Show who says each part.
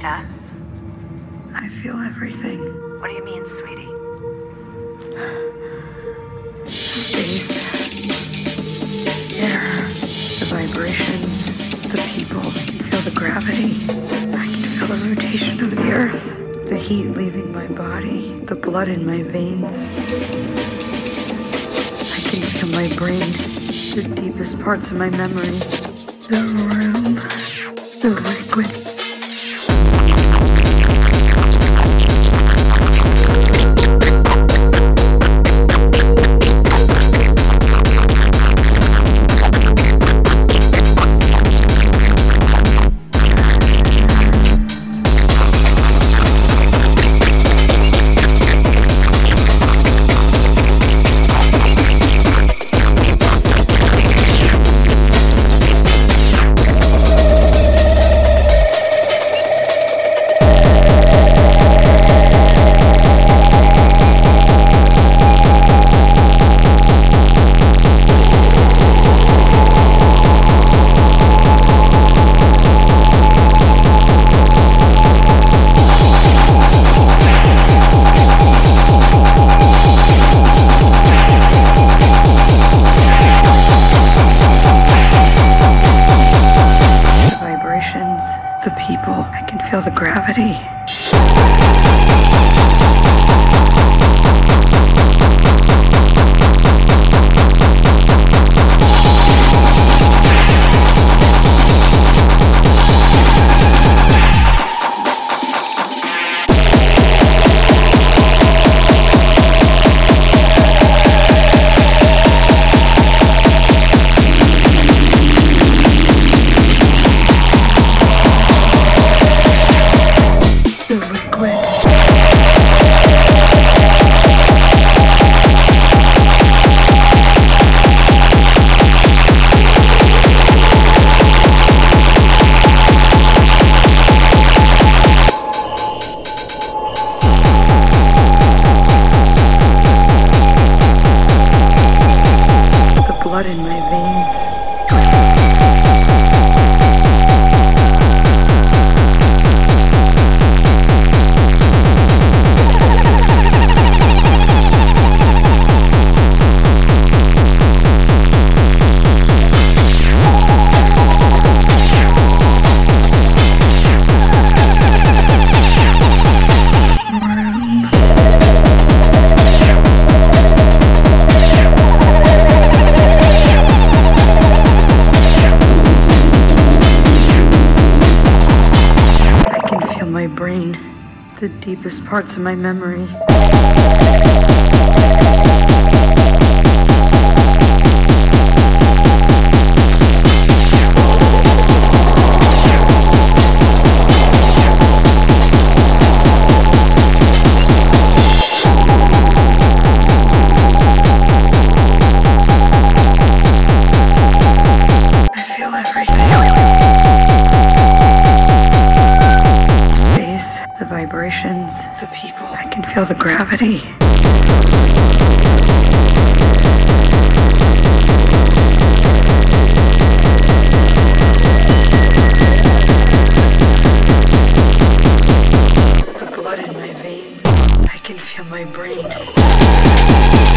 Speaker 1: Yes?
Speaker 2: I feel everything.
Speaker 1: What do you mean, sweetie?
Speaker 2: Space, air, the vibrations, the people. I can feel the gravity. I can feel the rotation of the earth, the heat leaving my body, the blood in my veins. I can feel my brain, the deepest parts of my memory, the room, the liquid. The gravity. Blood in my veins. The deepest parts of my memory. Feel the gravity. The blood in my veins. I can feel my brain.